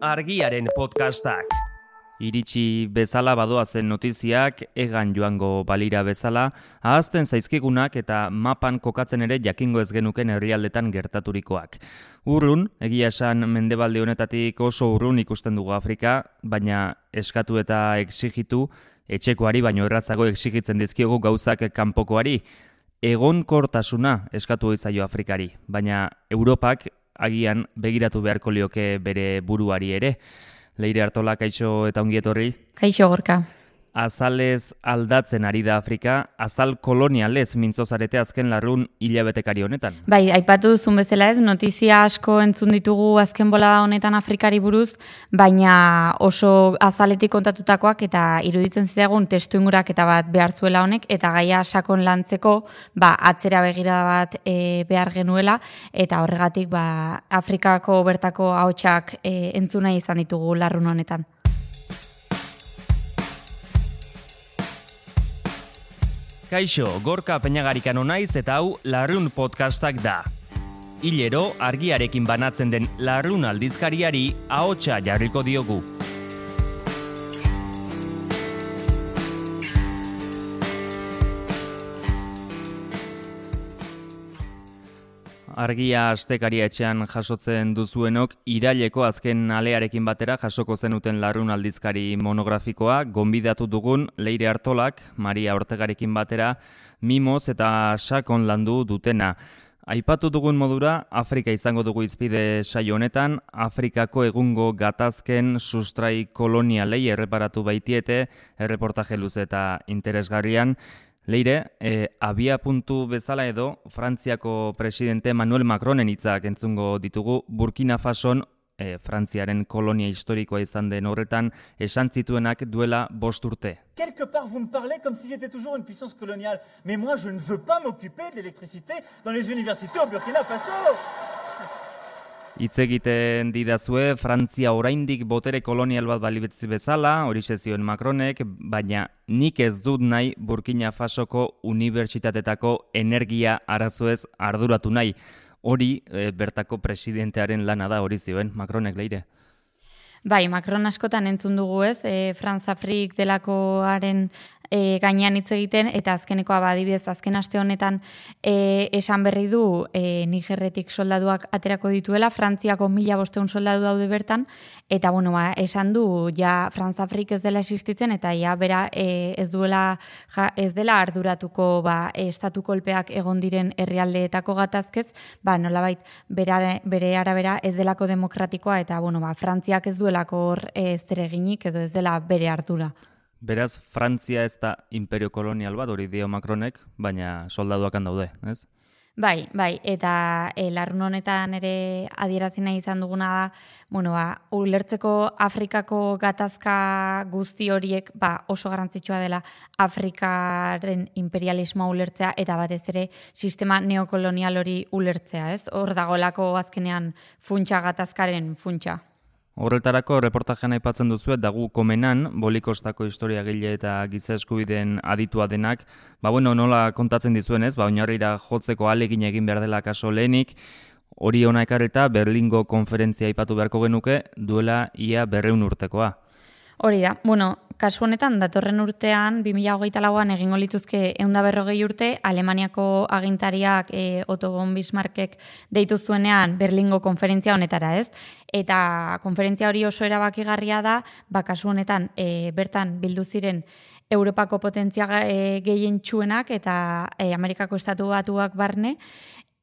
argiaren podcastak. Iritsi bezala badoa zen notiziak, egan joango balira bezala, ahazten zaizkigunak eta mapan kokatzen ere jakingo ez genuken herrialdetan gertaturikoak. Urrun, egia esan mendebalde honetatik oso urrun ikusten dugu Afrika, baina eskatu eta exigitu, etxekoari baino errazago exigitzen dizkiogu gauzak kanpokoari. Egon kortasuna eskatu izaio Afrikari, baina Europak agian begiratu beharko lioke bere buruari ere. Leire Artola, kaixo eta ongietorri. Kaixo gorka azalez aldatzen ari da Afrika, azal kolonialez mintzozarete azken larrun hilabetekari honetan. Bai, aipatu duzun bezala ez, notizia asko entzun ditugu azken bola honetan Afrikari buruz, baina oso azaletik kontatutakoak eta iruditzen zizagun testu ingurak eta bat behar zuela honek, eta gaia sakon lantzeko ba, atzera begira bat e, behar genuela, eta horregatik ba, Afrikako bertako haotxak e, entzuna izan ditugu larrun honetan. Kaixo, gorka peñagarikan naiz eta hau Larrun podcastak da. Hilero, argiarekin banatzen den Larrun aldizkariari ahotsa jarriko diogu. Argia astekaria etxean jasotzen duzuenok iraileko azken alearekin batera jasoko zenuten larrun aldizkari monografikoa. Gonbidatu dugun Leire Artolak Maria Ortegarekin batera mimoz eta sakon landu dutena. Aipatu dugun modura, Afrika izango dugu izpide saio honetan, Afrikako egungo gatazken sustrai kolonialei erreparatu baitiete, erreportaje luze eta interesgarrian, Leire, e, abia puntu bezala edo, Frantziako presidente Manuel Macronen hitzak entzungo ditugu, Burkina Fason, e, Frantziaren kolonia historikoa izan den horretan, esan zituenak duela bost urte. Quelque part, vous me parlez comme si j'étais toujours une puissance coloniale. Mais moi, je ne veux pas m'occuper de l'électricité dans les universités au Burkina Faso hitz egiten didazue Frantzia oraindik botere kolonial bat balibetzi bezala, hori zioen Macronek, baina nik ez dut nahi Burkina Fasoko unibertsitatetako energia arazoez arduratu nahi. Hori e, bertako presidentearen lana da hori zioen Macronek leire. Bai, Macron askotan entzun dugu ez, e, Franz Afrik delakoaren e, gainean hitz egiten, eta azkenekoa badibidez azken aste honetan e, esan berri du e, Nigerretik soldaduak aterako dituela, Frantziako mila bosteun soldadu daude bertan, eta bueno, ba, esan du ja Franz Afrik ez dela existitzen, eta ja bera e, ez duela ja, ez dela arduratuko ba, estatu kolpeak egon diren herrialdeetako gatazkez, ba, nolabait bere, bere arabera ez delako demokratikoa, eta bueno, ba, Frantziak ez duelako hor ez eginik edo ez dela bere ardura. Beraz, Frantzia ez da imperio kolonial bat, hori dio Macronek, baina soldaduak daude, ez? Bai, bai, eta e, larrun honetan ere adierazi nahi izan duguna da, bueno, ba, ulertzeko Afrikako gatazka guzti horiek ba, oso garrantzitsua dela Afrikaren imperialismoa ulertzea eta batez ere sistema neokolonial hori ulertzea, ez? Hor dagolako azkenean funtsa gatazkaren funtsa. Horretarako reportajean aipatzen duzu eta gu komenan, bolikostako historia gile eta giza eskubideen aditua denak, ba bueno, nola kontatzen dizuen ez, ba oinarrira jotzeko alegin egin behar dela kaso lehenik, hori ona ekarreta Berlingo konferentzia aipatu beharko genuke duela ia berreun urtekoa. Hori da, bueno, kasu honetan, datorren urtean, 2008 lauan egingo lituzke eunda berrogei urte, Alemaniako agintariak e, Otto von Bismarckek deitu zuenean Berlingo konferentzia honetara, ez? Eta konferentzia hori oso erabakigarria da, ba, kasu honetan, e, bertan bildu ziren Europako potentzia e, gehien txuenak eta e, Amerikako estatu batuak barne,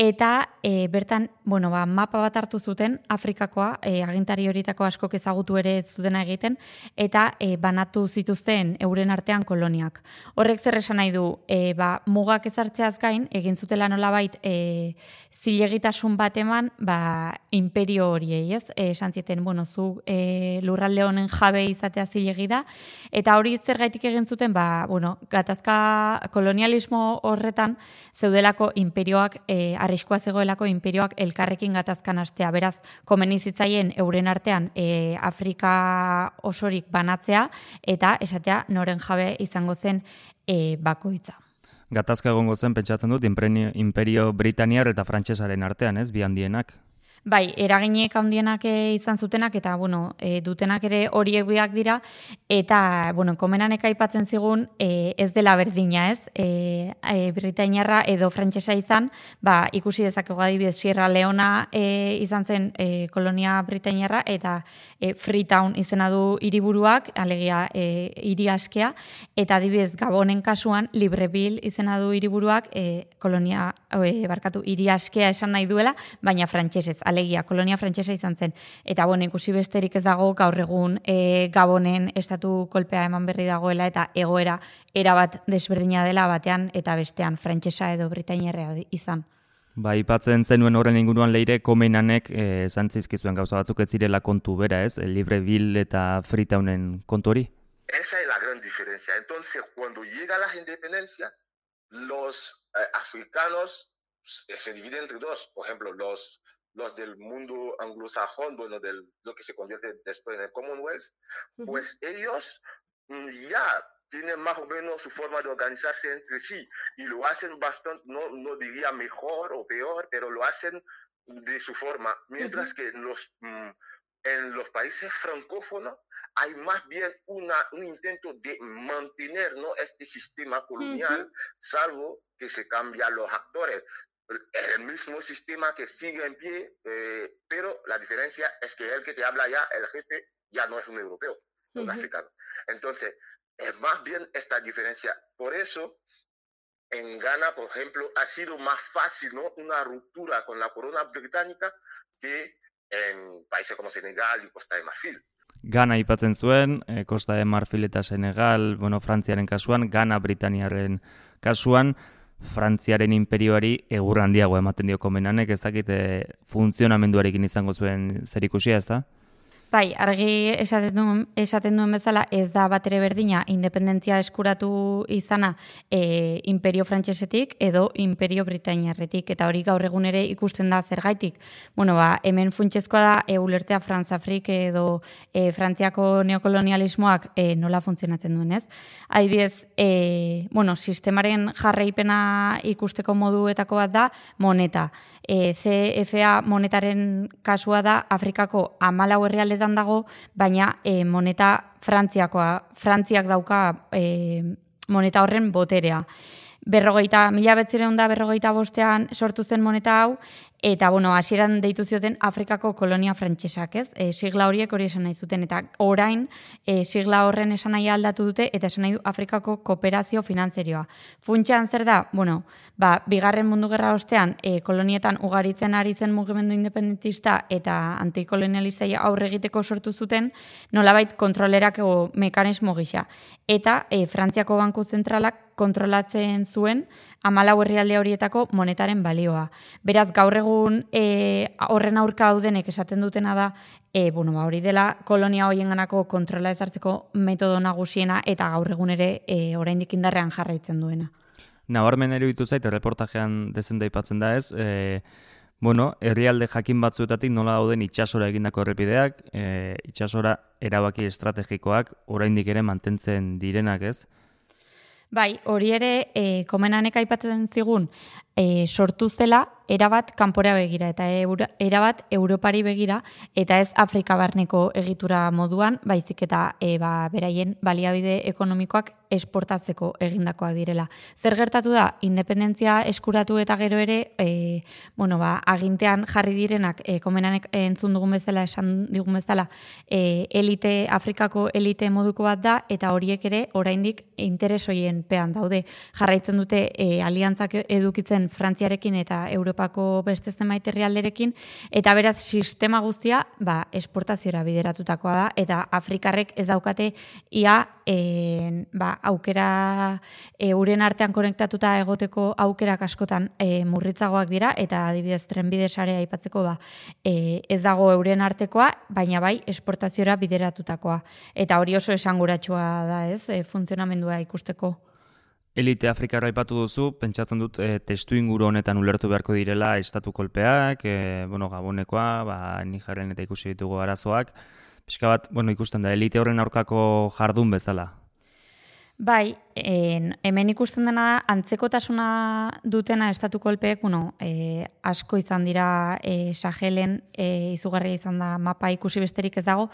Eta e, bertan, bueno, ba, mapa bat hartu zuten Afrikakoa, e, agintari horietako askok ezagutu ere zutena egiten, eta e, banatu zituzten euren artean koloniak. Horrek zer esan nahi du, e, ba, mugak ezartzeaz gain, egin zutela nola bait, e, zilegitasun bat eman, ba, imperio horiei, ez? E, esan zieten, bueno, zu e, lurralde honen jabe izatea zilegi da, eta hori zer gaitik egin zuten, ba, bueno, gatazka kolonialismo horretan, zeudelako imperioak e, arriskoa zegoelako imperioak elkarrekin gatazkan astea. Beraz, komeni zitzaien euren artean e, Afrika osorik banatzea eta esatea noren jabe izango zen e, bakoitza. Gatazka egongo zen pentsatzen dut imperio, imperio Britaniar eta Frantsesaren artean, ez, bi handienak. Bai, eraginek handienak eh, izan zutenak eta bueno, e, dutenak ere horiek biak dira eta bueno, komenanek aipatzen zigun e, ez dela berdina, ez? E, e, Britainiarra edo frantsesa izan, ba, ikusi dezakegu adibidez Sierra Leona e, izan zen e, kolonia Britainiarra eta e, Freetown izena du hiriburuak, alegia e, hiri askea eta adibidez Gabonen kasuan Libreville izena du hiriburuak e, kolonia e, barkatu hiri askea esan nahi duela, baina frantsesez alegia, kolonia frantsesa izan zen. Eta bueno, ikusi besterik ez dago gaur egun e, Gabonen estatu kolpea eman berri dagoela eta egoera erabat desberdina dela batean eta bestean frantsesa edo britainiarra izan. Ba, ipatzen zenuen horren inguruan leire, komenanek eh, zantzizkizuen gauza batzuk ez zirela kontu bera, ez? Libreville eta Freetownen kontu hori? Esa es la gran diferencia. Entonces, cuando llega la independencia, los eh, africanos se dividen entre dos. Por ejemplo, los, los del mundo anglosajón, bueno, del, lo que se convierte después en el Commonwealth, pues ellos mm, ya tienen más o menos su forma de organizarse entre sí y lo hacen bastante, no, no diría mejor o peor, pero lo hacen de su forma, mientras que en los, mm, en los países francófonos hay más bien una, un intento de mantener ¿no? este sistema colonial, salvo que se cambian los actores el mismo sistema que sigue en pie, eh, pero la diferencia es que el que te habla ya, el jefe, ya no es un europeo, un africano. Entonces, es más bien esta diferencia. Por eso, en Ghana, por ejemplo, ha sido más fácil ¿no? una ruptura con la corona británica que en países como Senegal y Costa de Marfil. Gana aipatzen zuen, eh, Costa de Marfil eta Senegal, bueno, Frantziaren kasuan, Gana Britaniaren kasuan, Frantziaren imperioari egur handiago ematen dio komenanek, ez dakite funtzionamenduarekin izango zuen zer ikusia, ez da? Bai, argi esaten duen, esaten duen bezala ez da bat ere berdina independentzia eskuratu izana e, imperio frantsesetik edo imperio britainiarretik eta hori gaur egun ere ikusten da zergaitik. Bueno, ba, hemen funtsezkoa da e, ulertzea Frantzafrik edo e, Frantziako neokolonialismoak e, nola funtzionatzen duen, ez? Adibidez, e, bueno, sistemaren jarraipena ikusteko moduetako bat da moneta. E, CFA monetaren kasua da Afrikako amalau herrialde dago, baina e, moneta frantziakoa, frantziak dauka e, moneta horren boterea. Berrogeita, mila betzireun da berrogeita bostean sortu zen moneta hau, Eta, bueno, hasieran deitu zioten Afrikako kolonia frantsesak, ez? E, sigla horiek hori esan nahi zuten, eta orain e, sigla horren esan nahi aldatu dute, eta esan nahi du Afrikako kooperazio finanzerioa. Funtxean zer da, bueno, ba, bigarren mundu gerra ostean, e, kolonietan ugaritzen ari zen mugimendu independentista eta antikolonialistai aurre egiteko sortu zuten, nolabait kontrolerak ego mekanismo gisa. Eta e, Frantziako Banku Zentralak kontrolatzen zuen amalau herrialde horietako monetaren balioa. Beraz, gaur egun e, horren aurka daudenek esaten dutena da, e, bueno, ba, hori dela kolonia hoien ganako kontrola ezartzeko metodo nagusiena eta gaur egun ere e, oraindik indarrean jarraitzen duena. Nabarmen eruditu zait, reportajean dezen daipatzen da ez, e, bueno, herrialde jakin batzuetatik nola dauden itxasora egindako errepideak, e, itxasora erabaki estrategikoak oraindik ere mantentzen direnak ez, Bai, hori ere, e, komenanek aipatzen zigun, e, sortu zela, erabat kanpora begira, eta erabat Europari begira, eta ez Afrika barneko egitura moduan, baizik eta e, ba, beraien baliabide ekonomikoak esportatzeko egindakoak direla. Zer gertatu da, independentzia eskuratu eta gero ere, e, bueno, ba, agintean jarri direnak, e, komenanek entzun dugun bezala, esan dugun bezala, e, elite, Afrikako elite moduko bat da, eta horiek ere, oraindik interesoien pean daude. Jarraitzen dute, e, aliantzak edukitzen Frantziarekin eta Europako beste zenbait herrialderekin eta beraz sistema guztia ba, esportaziora bideratutakoa da eta Afrikarrek ez daukate ia e, ba, aukera euren artean konektatuta egoteko aukerak askotan e, murritzagoak dira eta adibidez trenbide sarea aipatzeko ba, e, ez dago euren artekoa baina bai esportaziora bideratutakoa. Eta hori oso esanguratsua da ez e, funtzionamendua ikusteko Elite Afrikarra aipatu duzu, pentsatzen dut e, testu inguru honetan ulertu beharko direla estatu kolpeak, e, bueno, gabonekoa, ba, Nigerren eta ikusi ditugu arazoak. Piska bat, bueno, ikusten da, elite horren aurkako jardun bezala. Bai, en, hemen ikusten dena antzekotasuna dutena estatu kolpeek, bueno, e, asko izan dira e, Sahelen e, izugarria izan da mapa ikusi besterik ez dago,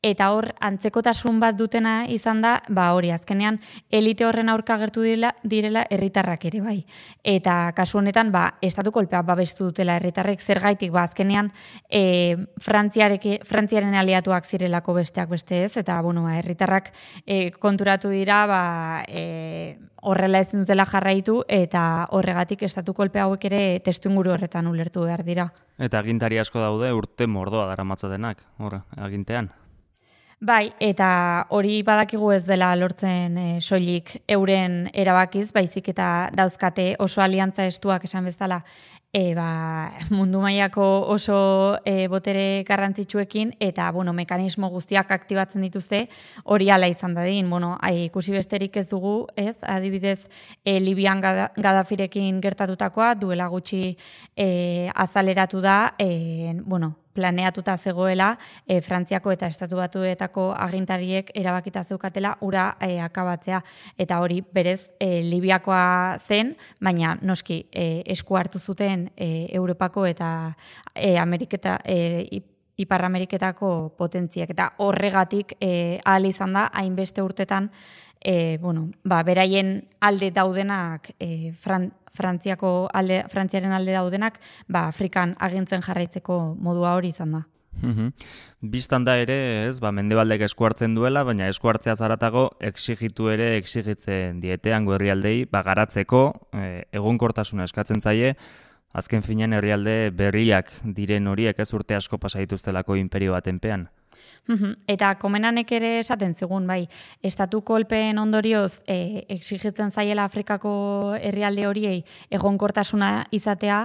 eta hor antzekotasun bat dutena izan da, ba hori, azkenean elite horren aurka gertu direla, direla herritarrak ere bai. Eta kasu honetan, ba, estatu kolpea babestu dutela herritarrek zergaitik, ba, azkenean e, Frantziaren aliatuak zirelako besteak beste ez, eta, bueno, ba, herritarrak e, konturatu dira, ba, e, horrela ezin dutela jarraitu eta horregatik estatu kolpe hauek ere testu inguru horretan ulertu behar dira. Eta agintari asko daude urte mordoa dara matzatenak, horre, agintean. Bai, eta hori badakigu ez dela lortzen e, soilik euren erabakiz, baizik eta dauzkate oso aliantza estuak esan bezala e, ba, mundu mailako oso e, botere garrantzitsuekin eta bueno, mekanismo guztiak aktibatzen dituzte hori ala izan dadin. Bueno, ai, ikusi besterik ez dugu, ez? Adibidez, e, Libian Gadafirekin gertatutakoa duela gutxi e, azaleratu da, e, bueno, planeatuta zegoela e, Frantziako eta Estatu Batuetako agintariek erabakita zeukatela ura e, akabatzea. Eta hori berez e, Libiakoa zen, baina noski e, esku hartu zuten e, Europako eta e, Ameriketa e, Ipar Ameriketako potentziak. Eta horregatik e, ahal izan da hainbeste urtetan e, bueno, ba, beraien alde daudenak e, Frantziako alde, Frantziaren alde daudenak, ba, Afrikan agintzen jarraitzeko modua hori izan da. Bistan da ere, ez, ba, mendebaldek esku hartzen duela, baina esku hartzea zaratago exigitu ere exigitzen dietean herrialdei ba, garatzeko e, egonkortasuna eskatzen zaie, azken finean herrialde berriak diren horiek ez urte asko pasaituztelako imperio batenpean. Eta komenanek ere esaten zigun, bai, estatu kolpeen ondorioz e, exigitzen zaiela Afrikako herrialde horiei egonkortasuna izatea,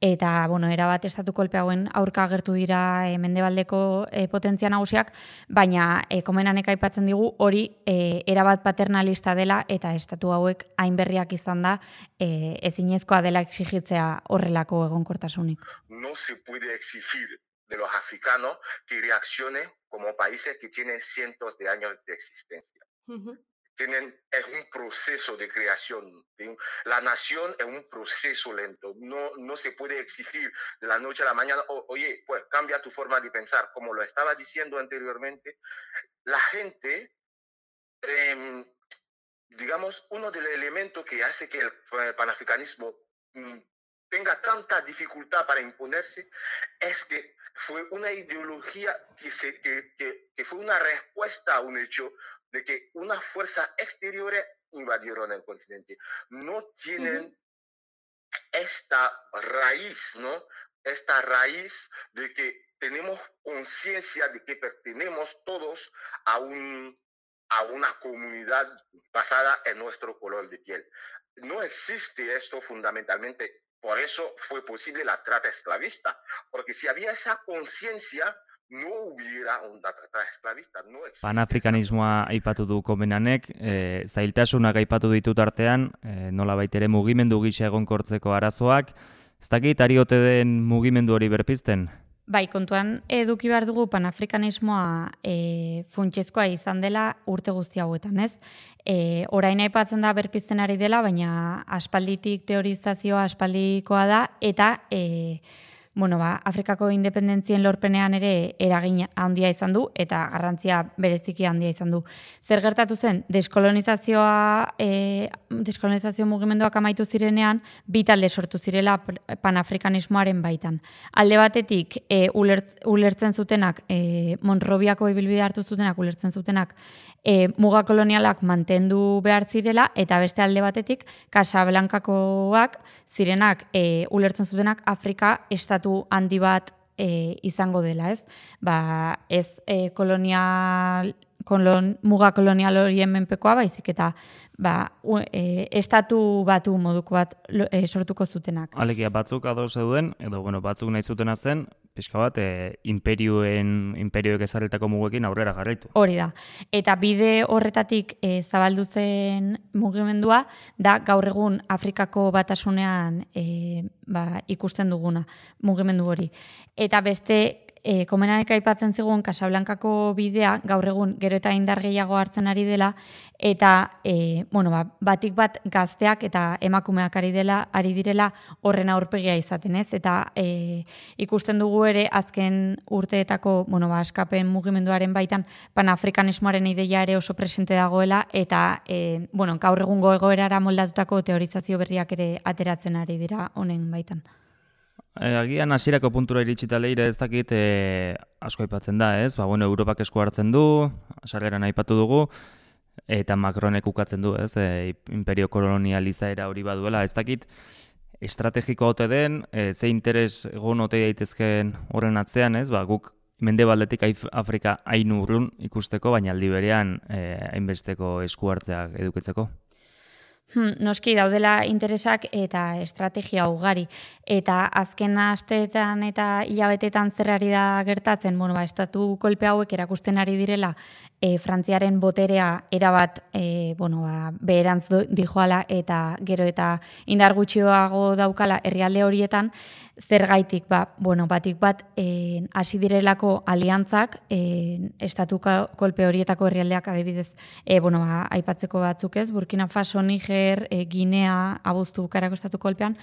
eta, bueno, erabat estatu kolpe hauen aurka agertu dira e, mendebaldeko e, potentzia nagusiak, baina e, komenanek aipatzen digu hori e, erabat paternalista dela eta estatu hauek hainberriak izan da e, ezinezkoa dela exigitzea horrelako egonkortasunik. No se puede exigir de los africanos que reaccionen como países que tienen cientos de años de existencia. Tienen, es un proceso de creación. La nación es un proceso lento. No, no se puede exigir de la noche a la mañana, oye, pues cambia tu forma de pensar. Como lo estaba diciendo anteriormente, la gente, em, digamos, uno de los elementos que hace que el eh, panafricanismo mm, tenga tanta dificultad para imponerse es que fue una ideología que, se, que, que, fue una respuesta a un hecho de que una fuerza exterior invadieron el continente. No tienen esta raíz, ¿no? Esta raíz de que tenemos conciencia de que pertenecemos todos a, un, a una comunidad basada en nuestro color de piel. No existe esto fundamentalmente por eso fue posible la trata esclavista, porque si había esa conciencia, no hubiera una trata esclavista. No Panafrikanismoa aipatu du komenanek, e, zailtasunak aipatu ditut artean, e, nola baitere mugimendu gisa egonkortzeko arazoak, ez dakit ari den mugimendu hori berpizten? Bai, kontuan eduki behar dugu panafrikanismoa e, funtsezkoa izan dela urte guzti hauetan, ez? E, orain aipatzen da berpizten ari dela, baina aspalditik teorizazioa aspaldikoa da, eta e, bueno, ba, Afrikako independentzien lorpenean ere eragin handia izan du eta garrantzia bereziki handia izan du. Zer gertatu zen, deskolonizazioa, e, deskolonizazio mugimenduak amaitu zirenean, bi talde sortu zirela panafrikanismoaren baitan. Alde batetik, e, ulertzen zutenak, e, Monrobiako ibilbide hartu zutenak, ulertzen zutenak, e, muga kolonialak mantendu behar zirela, eta beste alde batetik, Casablancakoak zirenak, e, ulertzen zutenak, Afrika estatu handi bat e, izango dela, ez? Ba, ez e, kolonial, kolon, muga kolonial horien menpekoa, baizik eta ba, e, estatu batu moduko bat e, sortuko zutenak. Alegia, batzuk ados zeuden, edo bueno, batzuk nahi zutena zen, pixka bat, e, imperioen, imperioek ezarretako muguekin aurrera jarraitu. Hori da. Eta bide horretatik e, zabaldu zen mugimendua, da gaur egun Afrikako batasunean e, ba, ikusten duguna mugimendu hori. Eta beste e, komenanek aipatzen zigun Casablancako bidea gaur egun gero eta indar gehiago hartzen ari dela eta e, bueno, ba, batik bat gazteak eta emakumeak ari dela ari direla horren aurpegia izaten ez eta e, ikusten dugu ere azken urteetako bueno, ba, eskapen mugimenduaren baitan panafrikanismoaren ideia ere oso presente dagoela eta e, bueno, gaur egungo egoerara moldatutako teorizazio berriak ere ateratzen ari dira honen baitan. E, agian hasierako puntura iritsita leire ez dakit e, asko aipatzen da, ez? Ba, bueno, Europak esku hartzen du, sargeran aipatu dugu, eta Macronek ukatzen du, ez? E, imperio kolonializaera hori baduela, ez dakit estrategiko ote den, e, ze interes egon ote daitezkeen horren atzean, ez? Ba, guk mende baldetik Afrika hain urrun ikusteko, baina aldi berean hainbesteko esku hartzeak edukitzeko. Hmm, noski daudela interesak eta estrategia ugari. Eta azken asteetan eta hilabetetan zerrari da gertatzen, bueno, ba, estatu kolpe hauek erakusten ari direla e, Frantziaren boterea erabat e, bueno, ba, beherantz dijoala eta gero eta indar gutxioago daukala herrialde horietan, Zergaitik, ba, bueno, batik bat, eh, hasi direlako aliantzak, eh, estatuka kolpe horietako herrialdeak adibidez, eh, bueno, ba, aipatzeko batzuk ez, Burkina Faso, Niger, eh, Ginea, abuztu karako estatu kolpean,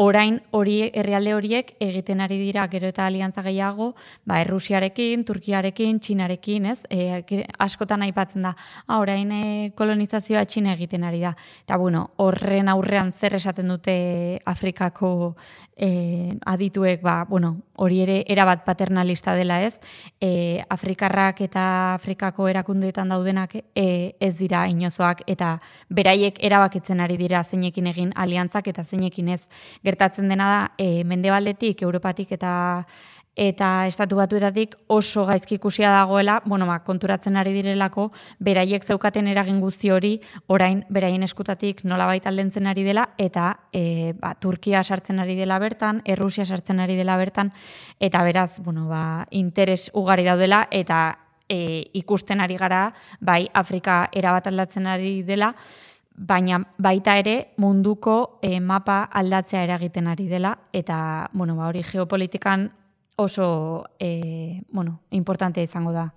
orain hori herrialde horiek egiten ari dira gero eta aliantza gehiago, ba, Errusiarekin, Turkiarekin, Txinarekin, ez, eh, askotan aipatzen da, ah, orain eh, kolonizazioa Txina egiten ari da. Eta, bueno, horren aurrean zer esaten dute Afrikako eh, adituek, ba, bueno, hori ere erabat paternalista dela ez, e, Afrikarrak eta Afrikako erakundeetan daudenak e, ez dira inozoak eta beraiek erabakitzen ari dira zeinekin egin aliantzak eta zeinekin ez. Gertatzen dena da e, mendebaldetik, Europatik eta eta estatu batuetatik oso gaizki ikusia dagoela, bueno, ba, konturatzen ari direlako, beraiek zeukaten eragin guzti hori, orain beraien eskutatik nola baita aldentzen ari dela, eta e, ba, Turkia sartzen ari dela bertan, Errusia sartzen ari dela bertan, eta beraz, bueno, ba, interes ugari daudela, eta e, ikusten ari gara, bai, Afrika erabat aldatzen ari dela, baina baita ere munduko e, mapa aldatzea eragiten ari dela, eta, bueno, ba, hori geopolitikan oso e, bueno, importante izango da.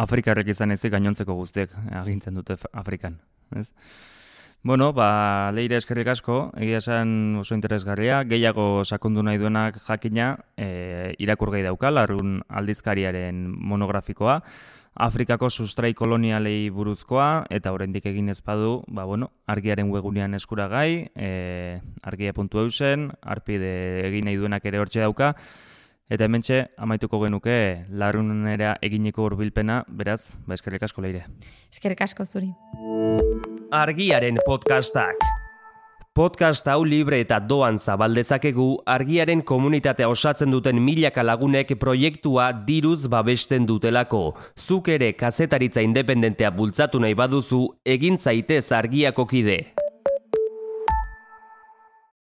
Afrikarrek izan ezik gainontzeko guztiek agintzen dute Afrikan. Ez? Bueno, ba, leire eskerrik asko, egia esan oso interesgarria, gehiago sakondu nahi duenak jakina, e, irakur gai dauka, larun aldizkariaren monografikoa, Afrikako sustrai kolonialei buruzkoa, eta oraindik egin ezpadu, ba, bueno, argiaren wegunean eskuragai, e, argia puntu eusen, arpide egin nahi duenak ere hortxe dauka, Eta hementxe amaituko genuke larrunera eginiko hurbilpena, beraz, ba eskerrik asko leire. Eskerrik asko zuri. Argiaren podcastak. Podcast hau libre eta doan zabaldezakegu argiaren komunitatea osatzen duten milaka lagunek proiektua diruz babesten dutelako. Zuk ere kazetaritza independentea bultzatu nahi baduzu, egin zaitez argiako kide.